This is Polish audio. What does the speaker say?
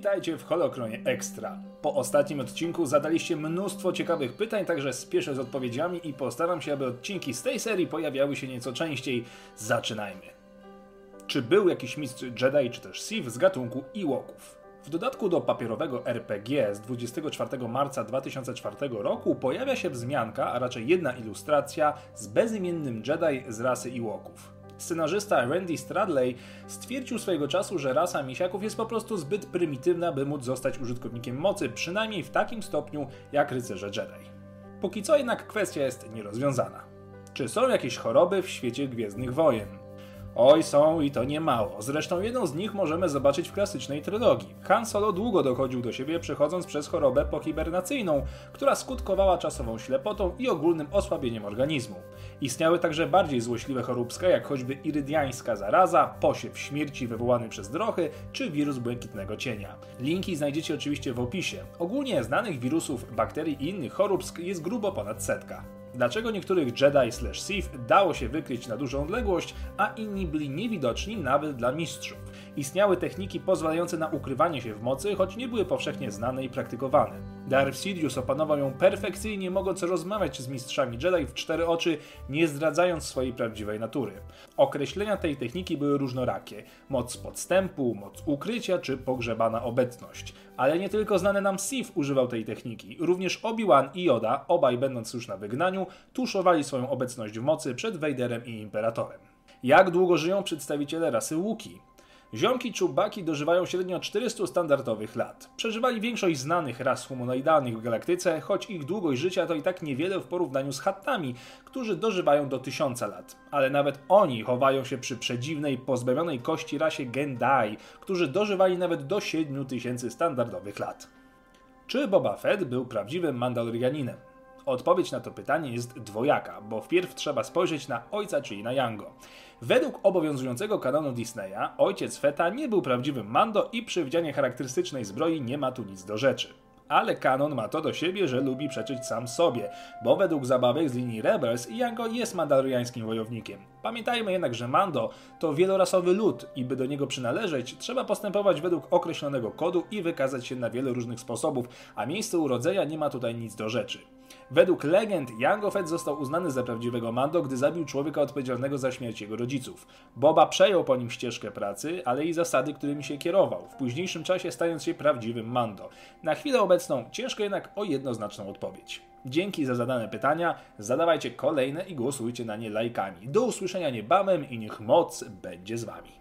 Witajcie w Holokronie Extra. Po ostatnim odcinku zadaliście mnóstwo ciekawych pytań, także spieszę z odpowiedziami i postaram się, aby odcinki z tej serii pojawiały się nieco częściej. Zaczynajmy. Czy był jakiś mistrz Jedi czy też Sith z gatunku Ewoków? W dodatku do papierowego RPG z 24 marca 2004 roku pojawia się wzmianka, a raczej jedna ilustracja z bezimiennym Jedi z rasy Ewoków. Scenarzysta Randy Stradley stwierdził swojego czasu, że rasa misiaków jest po prostu zbyt prymitywna, by móc zostać użytkownikiem mocy, przynajmniej w takim stopniu jak rycerze Jedi. Póki co jednak kwestia jest nierozwiązana. Czy są jakieś choroby w świecie Gwiezdnych Wojen? Oj, są i to nie mało. Zresztą jedną z nich możemy zobaczyć w klasycznej trylogii. Han Solo długo dochodził do siebie, przechodząc przez chorobę pohibernacyjną, która skutkowała czasową ślepotą i ogólnym osłabieniem organizmu. Istniały także bardziej złośliwe choróbska, jak choćby irydiańska zaraza, posiew śmierci wywołany przez drochy, czy wirus błękitnego cienia. Linki znajdziecie oczywiście w opisie. Ogólnie znanych wirusów, bakterii i innych choróbsk jest grubo ponad setka. Dlaczego niektórych Jedi slash Sith dało się wykryć na dużą odległość, a inni byli niewidoczni nawet dla mistrzów? Istniały techniki pozwalające na ukrywanie się w mocy, choć nie były powszechnie znane i praktykowane. Darth Sidious opanował ją perfekcyjnie, mogąc rozmawiać z mistrzami Jedi w cztery oczy, nie zdradzając swojej prawdziwej natury. Określenia tej techniki były różnorakie. Moc podstępu, moc ukrycia czy pogrzebana obecność. Ale nie tylko znany nam Sith używał tej techniki. Również Obi-Wan i Yoda, obaj będąc już na wygnaniu, tuszowali swoją obecność w mocy przed Vaderem i Imperatorem. Jak długo żyją przedstawiciele rasy Wookiee? Ziomki czubaki dożywają średnio 400 standardowych lat. Przeżywali większość znanych ras humanoidalnych w galaktyce, choć ich długość życia to i tak niewiele w porównaniu z hattami, którzy dożywają do 1000 lat. Ale nawet oni chowają się przy przedziwnej, pozbawionej kości rasie Gendai, którzy dożywali nawet do 7000 standardowych lat. Czy Boba Fett był prawdziwym Mandalorianinem? Odpowiedź na to pytanie jest dwojaka, bo wpierw trzeba spojrzeć na ojca, czyli na Yango. Według obowiązującego kanonu Disneya, ojciec Feta nie był prawdziwym Mando i przy wdzianie charakterystycznej zbroi nie ma tu nic do rzeczy. Ale kanon ma to do siebie, że lubi przeczyć sam sobie, bo według zabawek z linii Rebels Yango jest mandaloriańskim wojownikiem. Pamiętajmy jednak, że Mando to wielorasowy lud i by do niego przynależeć, trzeba postępować według określonego kodu i wykazać się na wiele różnych sposobów, a miejsce urodzenia nie ma tutaj nic do rzeczy. Według legend Jango Fett został uznany za prawdziwego Mando, gdy zabił człowieka odpowiedzialnego za śmierć jego rodziców. Boba przejął po nim ścieżkę pracy, ale i zasady, którymi się kierował, w późniejszym czasie stając się prawdziwym Mando. Na chwilę obecną ciężko jednak o jednoznaczną odpowiedź. Dzięki za zadane pytania, zadawajcie kolejne i głosujcie na nie lajkami. Do usłyszenia niebawem i niech moc będzie z Wami.